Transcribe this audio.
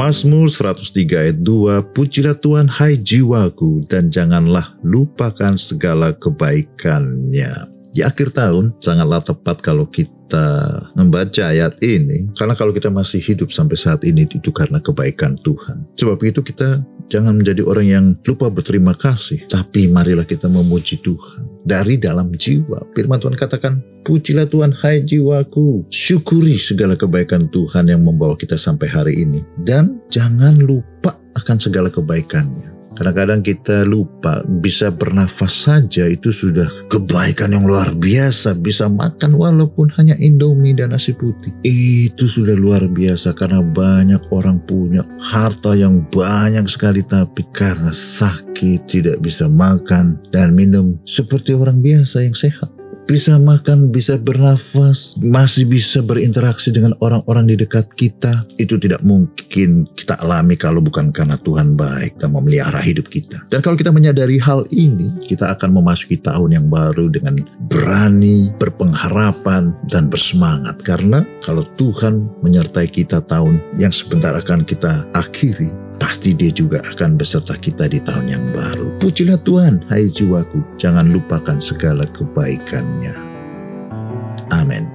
Mazmur 103 ayat 2, Pujilah Tuhan hai jiwaku dan janganlah lupakan segala kebaikannya. Di akhir tahun sangatlah tepat kalau kita membaca ayat ini karena kalau kita masih hidup sampai saat ini itu karena kebaikan Tuhan. Sebab itu kita jangan menjadi orang yang lupa berterima kasih, tapi marilah kita memuji Tuhan dari dalam jiwa. Firman Tuhan katakan, Pujilah Tuhan hai jiwaku, syukuri segala kebaikan Tuhan yang membawa kita sampai hari ini dan jangan lupa akan segala kebaikannya. Kadang-kadang kita lupa bisa bernafas saja itu sudah kebaikan yang luar biasa. Bisa makan walaupun hanya indomie dan nasi putih. Itu sudah luar biasa karena banyak orang punya harta yang banyak sekali tapi karena sakit tidak bisa makan dan minum seperti orang biasa yang sehat bisa makan, bisa bernafas, masih bisa berinteraksi dengan orang-orang di dekat kita, itu tidak mungkin kita alami kalau bukan karena Tuhan baik dan memelihara hidup kita. Dan kalau kita menyadari hal ini, kita akan memasuki tahun yang baru dengan berani, berpengharapan, dan bersemangat. Karena kalau Tuhan menyertai kita tahun yang sebentar akan kita akhiri, pasti dia juga akan beserta kita di tahun yang baru. Pujilah Tuhan, hai jiwaku, jangan lupakan segala kebaikannya. Amin.